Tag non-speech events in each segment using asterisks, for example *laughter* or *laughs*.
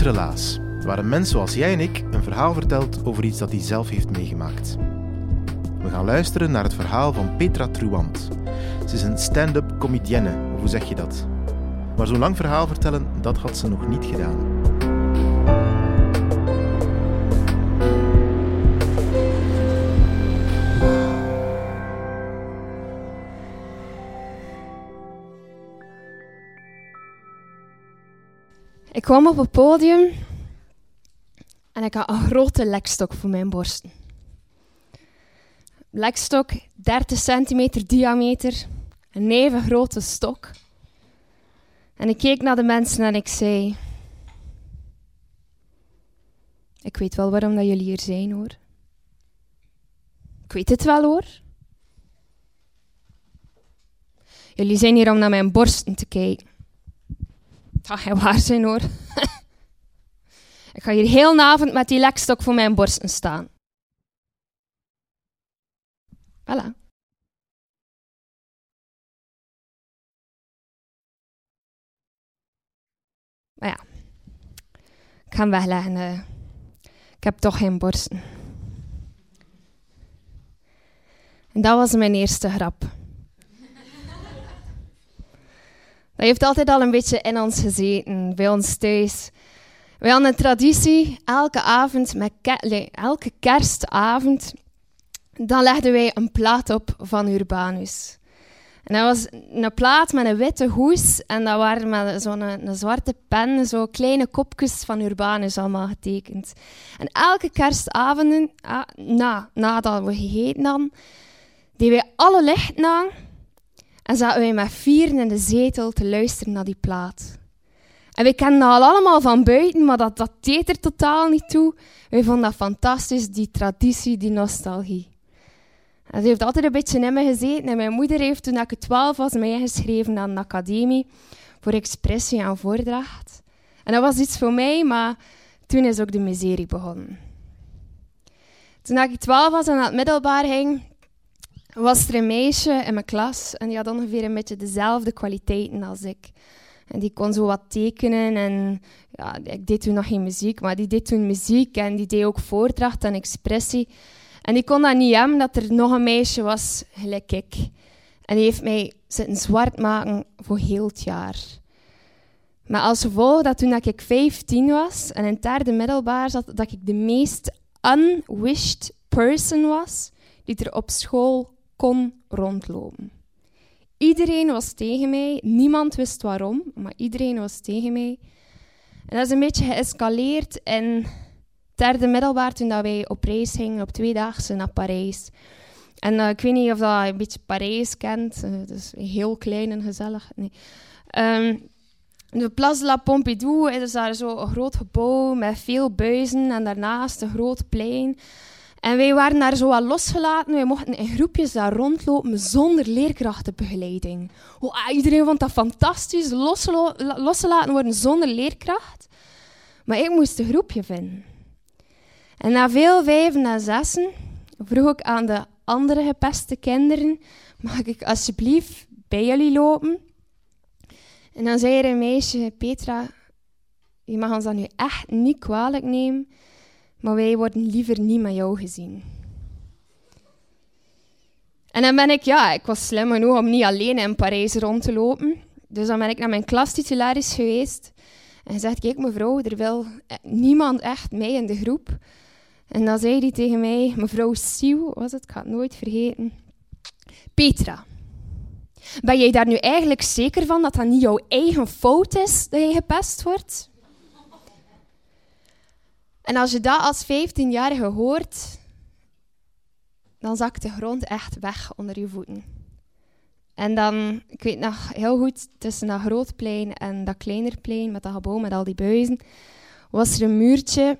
Relaas, waar een mens zoals jij en ik een verhaal vertelt over iets dat hij zelf heeft meegemaakt. We gaan luisteren naar het verhaal van Petra Truant. Ze is een stand-up comedienne, hoe zeg je dat? Maar zo'n lang verhaal vertellen, dat had ze nog niet gedaan. Ik kwam op het podium en ik had een grote lekstok voor mijn borsten. Lekstok, 30 centimeter diameter, een even grote stok. En ik keek naar de mensen en ik zei: Ik weet wel waarom dat jullie hier zijn hoor. Ik weet het wel hoor. Jullie zijn hier om naar mijn borsten te kijken. Dat gaat waar zijn hoor. *laughs* ik ga hier heel avond met die lekstok voor mijn borsten staan. Voilà. Maar ja, ik ga hem wegleggen. eh. ik heb toch geen borsten. En dat was mijn eerste grap. Dat heeft altijd al een beetje in ons gezeten, bij ons thuis. We hadden een traditie, elke avond, met elke kerstavond, dan legden wij een plaat op van Urbanus. En dat was een plaat met een witte hoes en dat waren met zo'n een, zwarte pen, zo kleine kopjes van Urbanus allemaal getekend. En elke kerstavond, ah, na, nadat we gegeten hadden, deden wij alle lichten aan en zaten wij met vieren in de zetel te luisteren naar die plaat. En we kennen dat al allemaal van buiten, maar dat, dat deed er totaal niet toe. Wij vonden dat fantastisch, die traditie, die nostalgie. En ze heeft altijd een beetje in me gezeten. En mijn moeder heeft toen ik 12 was mij ingeschreven aan een academie voor expressie en voordracht. En dat was iets voor mij, maar toen is ook de miserie begonnen. Toen ik 12 was en naar het middelbaar ging, was er een meisje in mijn klas en die had ongeveer een beetje dezelfde kwaliteiten als ik. En die kon zo wat tekenen en ja, ik deed toen nog geen muziek, maar die deed toen muziek en die deed ook voordracht en expressie. En die kon dat niet hebben dat er nog een meisje was, gelijk ik. En die heeft mij zitten zwart maken voor heel het jaar. Maar als gevolg dat toen ik 15 was en in het derde middelbaar zat, dat ik de meest unwished person was die er op school kon rondlopen. Iedereen was tegen mij. Niemand wist waarom, maar iedereen was tegen mij. En dat is een beetje geëscaleerd in derde middelbaar toen dat wij op reis gingen, op tweedaagse naar Parijs. En eh, ik weet niet of dat je een beetje Parijs kent. Het is heel klein en gezellig. Nee. Ehm, de Place de la Pompidou is daar zo een groot gebouw met veel buizen en daarnaast een groot plein. En wij waren daar zo al losgelaten. Wij mochten in groepjes daar rondlopen zonder leerkrachtenbegeleiding. Oh, iedereen vond dat fantastisch, losgelaten worden zonder leerkracht. Maar ik moest een groepje vinden. En na veel vijven en zessen vroeg ik aan de andere gepeste kinderen: Mag ik alsjeblieft bij jullie lopen? En dan zei er een meisje: Petra, je mag ons dat nu echt niet kwalijk nemen, maar wij worden liever niet met jou gezien. En dan ben ik, ja, ik was slim genoeg om niet alleen in Parijs rond te lopen. Dus dan ben ik naar mijn klastitularis geweest. En zegt, kijk mevrouw, er wil niemand echt mee in de groep. En dan zei hij tegen mij, mevrouw Sieuw was het, ik ga het nooit vergeten. Petra, ben jij daar nu eigenlijk zeker van dat dat niet jouw eigen fout is dat je gepest wordt? En als je dat als 15-jarige hoort, dan zakt de grond echt weg onder je voeten. En dan, ik weet nog heel goed, tussen dat grootplein en dat kleinerplein met dat gebouw met al die buizen, was er een muurtje.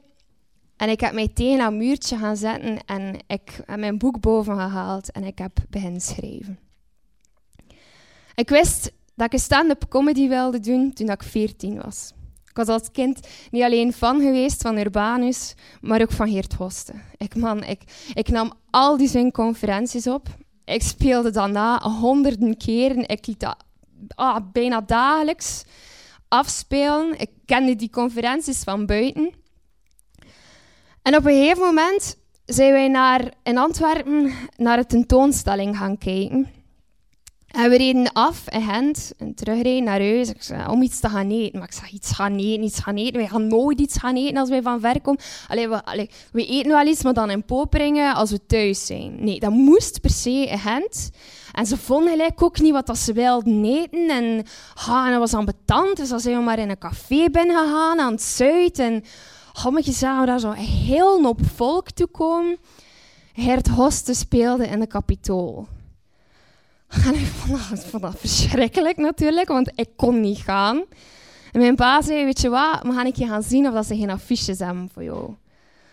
En ik heb mij tegen dat muurtje gaan zetten en ik heb mijn boek boven gehaald en ik heb beginnen schrijven. Ik wist dat ik stand-up comedy wilde doen toen ik 14 was. Was als kind niet alleen fan geweest van Urbanus, maar ook van Geert Hoste. Ik, man, ik, ik nam al die zijn conferenties op. Ik speelde daarna honderden keren. Ik liet dat ah, bijna dagelijks afspelen. Ik kende die conferenties van buiten. En op een gegeven moment zijn wij naar, in Antwerpen naar een tentoonstelling gaan kijken. En we reden af in Gent en terugreden naar huis. Om iets te gaan eten. Maar ik zei, iets gaan eten, iets gaan eten. Wij gaan nooit iets gaan eten als wij van ver komen. Allee, we, allee, we eten wel iets, maar dan in Poperingen als we thuis zijn. Nee, dat moest per se in. En ze vonden gelijk ook niet wat dat ze wilden eten. En, ah, dat was ambetant. Dus dan zijn we maar in een café binnen gegaan aan het Zuid. En sommige zagen daar zo heel op volk toe komen. Hert Hoste speelde in de Capitool. *laughs* Ik vond dat, verschrikkelijk natuurlijk, want ik kon niet gaan. En mijn pa zei, weet je wat, we gaan een keer gaan zien of dat ze geen affiches hebben voor jou.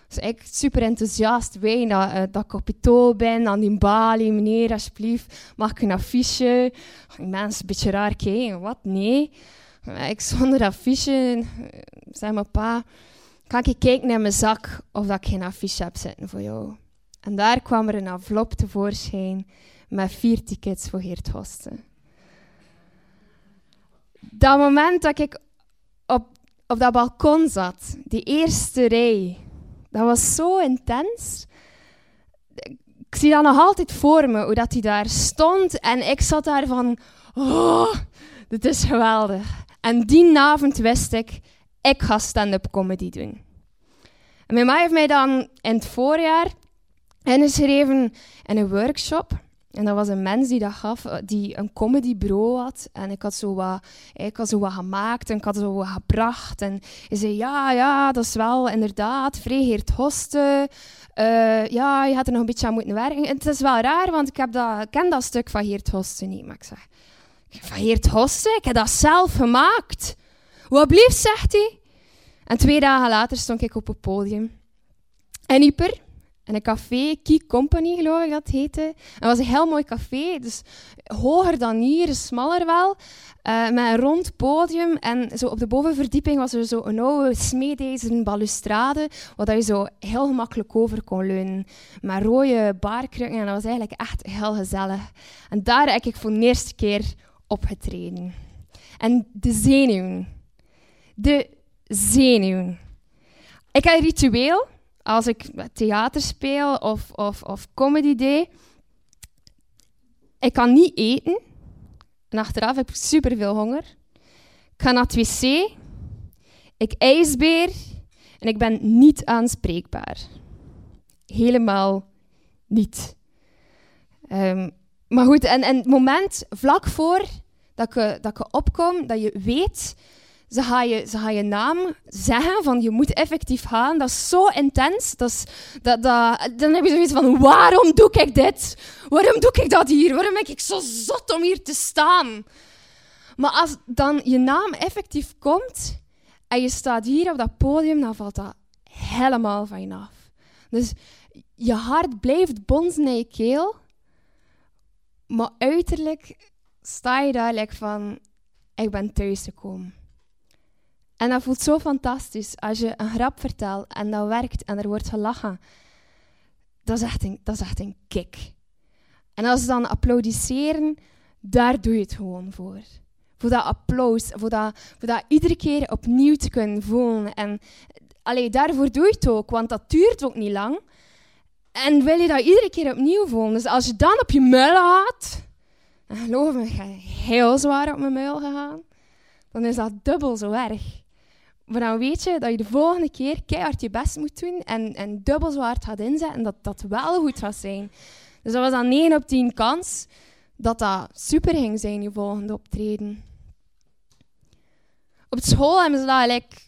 Dus ik super enthousiast, wij dat, uh, dat kapitool ben, aan die balie, meneer, alsjeblieft, mag ik een affiche? Mensen een beetje raar kijken, wat? Nee. Ik zonder affiche, zei mijn pa, kan ik kijken naar mijn zak of dat ik geen affiche heb zitten voor jou? En daar kwam er een envelop tevoorschijn met vier tickets voor Geert Hosten. Dat moment dat ik op, op dat balkon zat, die eerste rij, dat was zo intens. Ik zie dat nog altijd voor me, hoe dat hij daar stond. En ik zat daar van, oh, dit is geweldig. En die avond wist ik, ik ga stand-up comedy doen. En mijn ma heeft mij dan in het voorjaar ingeschreven in een workshop. En dat was een mens die dat gaf, eh, die een comedybureau had. En ik had zo wat, ik had zo wat gemaakt en ik had zo wat gebracht. En hij zei, ja, ja, dat is wel inderdaad Vreegeert Hoste. Uh, ja, je had er nog een beetje aan moeten werken. En het is wel raar, want ik, heb dat, ken dat stuk van Geert Hoste niet. Maar ik zeg, van Geert Hoste? Ik heb dat zelf gemaakt. Wat blieft, zegt hij. En twee dagen later stond ik op het podium. En Ieper, en een café, Key Company geloof ik dat heette. En dat was een heel mooi café, dus hoger dan hier, smaller wel. Uh, met een rond podium. En zo op de bovenverdieping was er zo een oude smeedijzeren balustrade, waar je zo heel gemakkelijk over kon leunen. Met rode baarkrukken. En dat was eigenlijk echt heel gezellig. En daar heb ik voor de eerste keer opgetreden. En de zenuwen. De zenuwen. Ik heb een ritueel als ik theater speel of, of, of comedy deed, ik kan niet eten. En achteraf heb ik superveel honger. Ik ga naar het wc. Ik ijsbeer. En ik ben niet aanspreekbaar. Helemaal niet. Um, maar goed, en, en het moment vlak voor dat ik, dat opkom, dat je weet ze gaan, je, ze je naam zeggen van je moet effectief gaan. Dat is zo intens. Dat is, dat, dat, dan heb je zoiets van, waarom doe ik dit? Waarom doe ik dat hier? Waarom ben ik zo zot om hier te staan? Maar als dan je naam effectief komt en je staat hier op dat podium, dan valt dat helemaal van je af. Dus je hart blijft bonzen in je keel. Maar uiterlijk sta je daar van... Ik ben thuis gekomen. En dat voelt zo fantastisch als je een grap vertelt en dat werkt en er wordt gelachen. Dat is echt een, dat is echt een kick. En als ze dan applaudisseren, daar doe je het gewoon voor. Voor dat applaus, voor dat, voor dat iedere keer opnieuw te kunnen voelen. En allee, daarvoor doe je het ook, want dat duurt ook niet lang. En wil je dat iedere keer opnieuw voelen. Dus als je dan op je muil gaat, dan geloof me, ik heel zwaar op mijn muil gegaan. Dan is dat dubbel zo erg. Dan weet je dat je de volgende keer keihard je best moet doen en, en dubbel zo hard gaat inzetten en dat dat wel goed gaat zijn. Dus dat was dan 9 op 10 kans dat dat super ging zijn, je volgende optreden. Op school hebben ze dat eigenlijk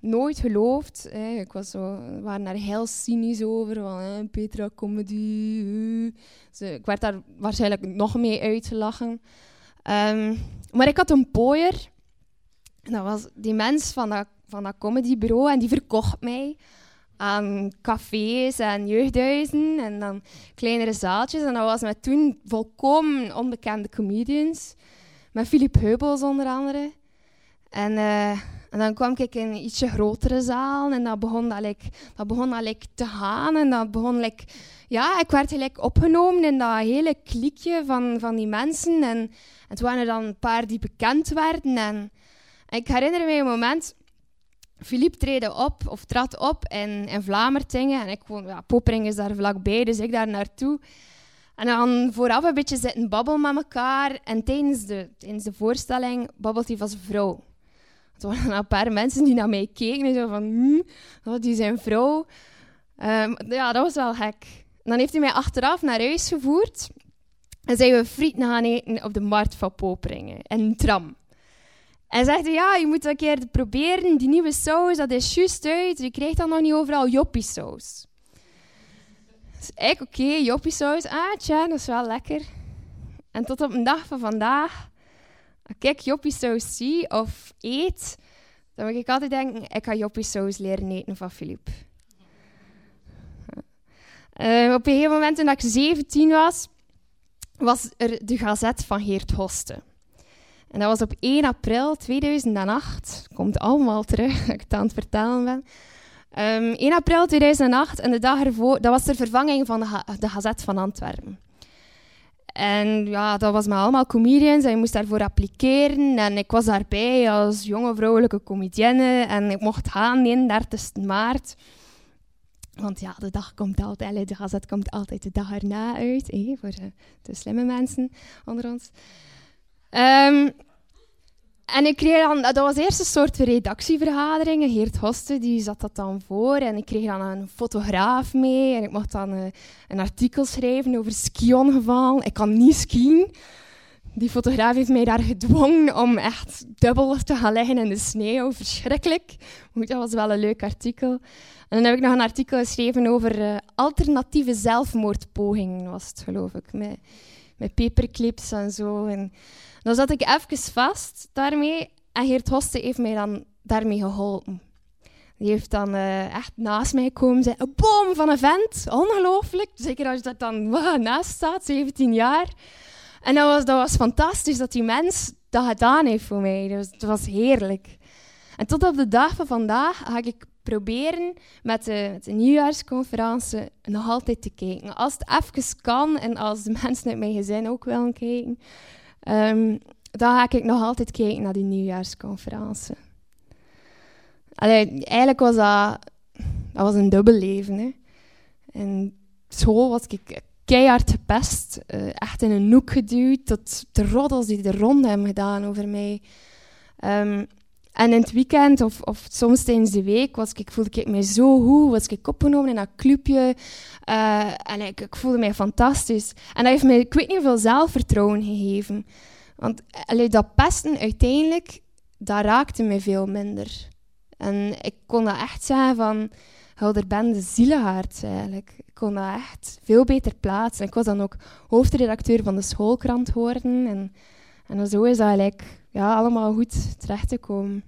nooit geloofd. Hè. Ik was zo, waren daar heel cynisch over. Van, hè, Petra, comedy. Dus, ik werd daar waarschijnlijk nog mee uitgelachen. Um, maar ik had een pooier. Was die mens van dat, van dat comedybureau. En die verkocht mij aan cafés en jeugdhuizen en dan kleinere zaaltjes. En dat was met toen volkomen onbekende comedians. Met Philip Heubels onder andere. En, uh, en dan kwam ik in ietsje grotere zaal en dat begon dat, like, dat, begon dat like, te gaan. En dat begon, like, ja, ik werd like, opgenomen in dat hele klikje van, van die mensen. En, het waren er dan een paar die bekend werden. En, en ik herinner me een moment Philippe treden op, of trad op in, in Vlamertingen. En ik woon, ja, Popering is daar vlakbij, dus ik daar naartoe. En dan vooraf een beetje zitten babbelen met elkaar. En tijdens de, tijdens de voorstelling babbelt hij van zijn vrouw. Er waren een paar mensen die naar mij keken en zo van, hm, die zijn vrouw. Um, ja, dat was wel gek. En dan heeft hij mij achteraf naar huis gevoerd. En zijn we frieten gaan eten op de markt van Poperingen. En een tram. En zegt ja, je moet een keer proberen. Die nieuwe saus, dat is juist uit. Je krijgt dan nog niet overal joppiesaus. Dus ik, oké, okay, joppiesaus. Ah, tja, dat is wel lekker. En tot op een dag van vandaag, als ik joppiesaus zie of eet, dan moet ik altijd denken, ik ga joppiesaus leren eten van Filip. Uh, op een gegeven moment, toen ik 17 was, was er de gazet van Geert Hoste. En dat was op 1 april 2008. Komt allemaal terug *laughs* dat ik het aan het vertellen ben. Um, ehm, 1 april 2008 en de dag ervoor, dat was de vervanging van de, Gazet van Antwerpen. En ja, dat was met allemaal comedians en je moest daarvoor appliceren. En ik was daarbij als jonge vrouwelijke comedienne en ik mocht gaan 31 maart. Want ja, de dag komt altijd, de gazet komt altijd de dag erna uit, eh, voor de, de slimme mensen onder ons. Um, en ik kreeg dan, dat was eerst een soort redactievergadering. Geert Hoste die zat dat dan voor. En ik kreeg dan een fotograaf mee. En ik mocht dan uh, een artikel schrijven over skiongeval. Ik kan niet skiën. Die fotograaf heeft mij daar gedwongen om echt dubbel te gaan liggen in de sneeuw. Verschrikkelijk. Maar dat was wel een leuk artikel. En dan heb ik nog een artikel geschreven over uh, alternatieve zelfmoordpogingen, was het geloof ik. Met, met paperclips en zo. En, dan zat ik even vast daarmee en Geert Hoste heeft mij dan daarmee geholpen. Die heeft dan uh, echt naast mij gekomen en zei, een boom van een vent, ongelooflijk. Zeker als je dat dan *laughs* naast staat, 17 jaar. En dat was, dat was fantastisch dat die mens dat gedaan heeft voor mij. Dat was, dat was heerlijk. En tot op de dag van vandaag ga ik proberen met de, met de nieuwjaarsconferentie nog altijd te kijken. Als het even kan en als de *laughs* mensen uit mijn gezin ook willen kijken, Um, dan ga ik nog altijd kijken naar die nieuwjaarsconferentie. Allee, eigenlijk was dat, dat was een dubbel leven. Hè. In school was ik keihard gepest, uh, echt in een hoek geduwd, tot de roddels die de ronde hebben gedaan over mij. Um, en in het weekend of, of soms tijdens de week was ik, voelde ik me zo goed, was ik opgenomen in dat clubje. Uh, en ik, ik, voelde mij fantastisch. En dat heeft mij, ik weet niet hoeveel zelfvertrouwen gegeven. Want allee, dat pesten uiteindelijk, dat raakte me veel minder. En ik kon dat echt zeggen van, Helder ben de eigenlijk. Ik kon dat echt veel beter plaatsen. Ik was dan ook hoofdredacteur van de schoolkrant geworden. En, en zo is dat eigenlijk ja, allemaal goed terecht te komen.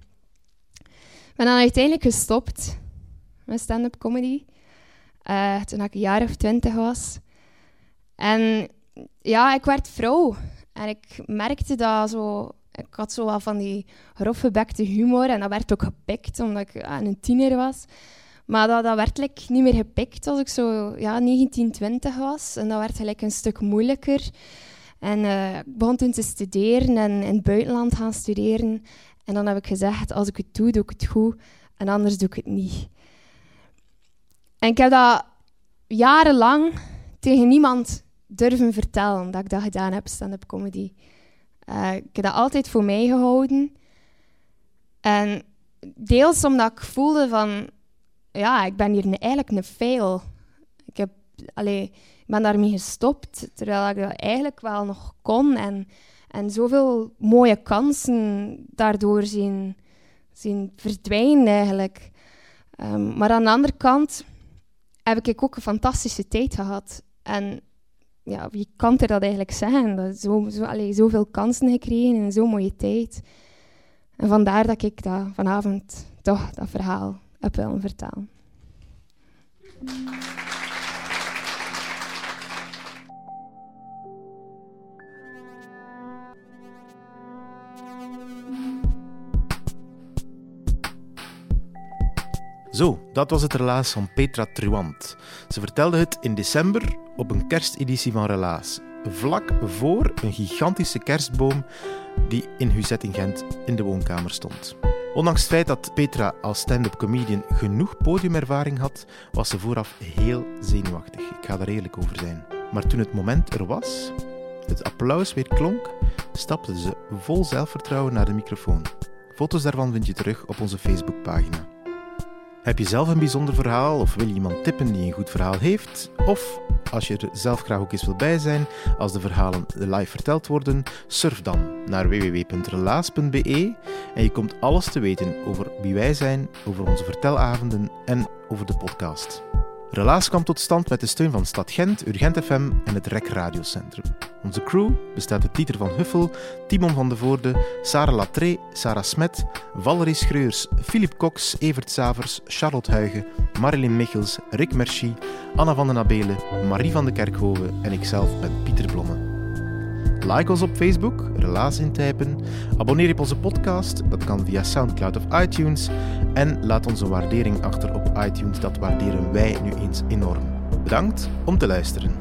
Ik ben dan uiteindelijk gestopt met stand-up comedy. uh, toen ik een jaar of twintig was. En ja, ik werd vrouw. En ik merkte dat zo... Ik had zo wel van die roffebekte humor. En dat werd ook gepikt, omdat ik een tiener was. Maar dat, dat werd niet meer gepikt als ik zo ja, 19, 20 was. En dat werd gelijk een stuk moeilijker. En uh, ik begon toen te studeren en in het buitenland gaan studeren. En dan heb ik gezegd, als ik het doe, doe ik het goed. En anders doe ik het niet. En ik heb dat jarenlang tegen niemand durven vertellen dat ik dat gedaan heb, stand-up comedy. Uh, ik heb dat altijd voor mij gehouden. En deels omdat ik voelde van, ja, ik ben hier eigenlijk een fail. Ik, heb, allee, ik ben daarmee gestopt, terwijl ik dat eigenlijk wel nog kon. En, en zoveel mooie kansen daardoor zien, zien verdwijnen eigenlijk. Um, maar aan de andere kant heb ik ook een fantastische tijd gehad. En ja, wie kan er dat eigenlijk zeggen? Dat zo, zo, zoveel kansen gekregen in zo'n mooie tijd. En vandaar dat ik dat vanavond toch dat verhaal heb willen vertellen. Zo, dat was het relaas van Petra Truant. Ze vertelde het in december op een kersteditie van Relaas, vlak voor een gigantische kerstboom die in Huzet in Gent in de woonkamer stond. Ondanks het feit dat Petra als stand-up comedian genoeg podiumervaring had, was ze vooraf heel zenuwachtig. Ik ga daar eerlijk over zijn. Maar toen het moment er was, het applaus weer klonk, stapte ze vol zelfvertrouwen naar de microfoon. Foto's daarvan vind je terug op onze Facebookpagina. Heb je zelf een bijzonder verhaal of wil je iemand tippen die een goed verhaal heeft? Of als je er zelf graag ook eens wil bij zijn, als de verhalen live verteld worden, surf dan naar www.relaas.be en je komt alles te weten over wie wij zijn, over onze vertelavonden en over de podcast. Relaas kwam tot stand met de steun van Stad Gent, Urgent FM en het REC Radiocentrum. Onze crew bestaat uit Dieter van Huffel, Timon van de Voorde, Sarah Latré, Sarah Smet, Valerie Schreurs, Philip Cox, Evert Savers, Charlotte Huigen, Marilyn Michels, Rick Merci, Anna van den Abelen, Marie van de Kerkhoven en ikzelf ben Pieter Blomme. Like ons op Facebook, relaas intypen. Abonneer je op onze podcast, dat kan via Soundcloud of iTunes. En laat onze waardering achter op iTunes, dat waarderen wij nu eens enorm. Bedankt om te luisteren.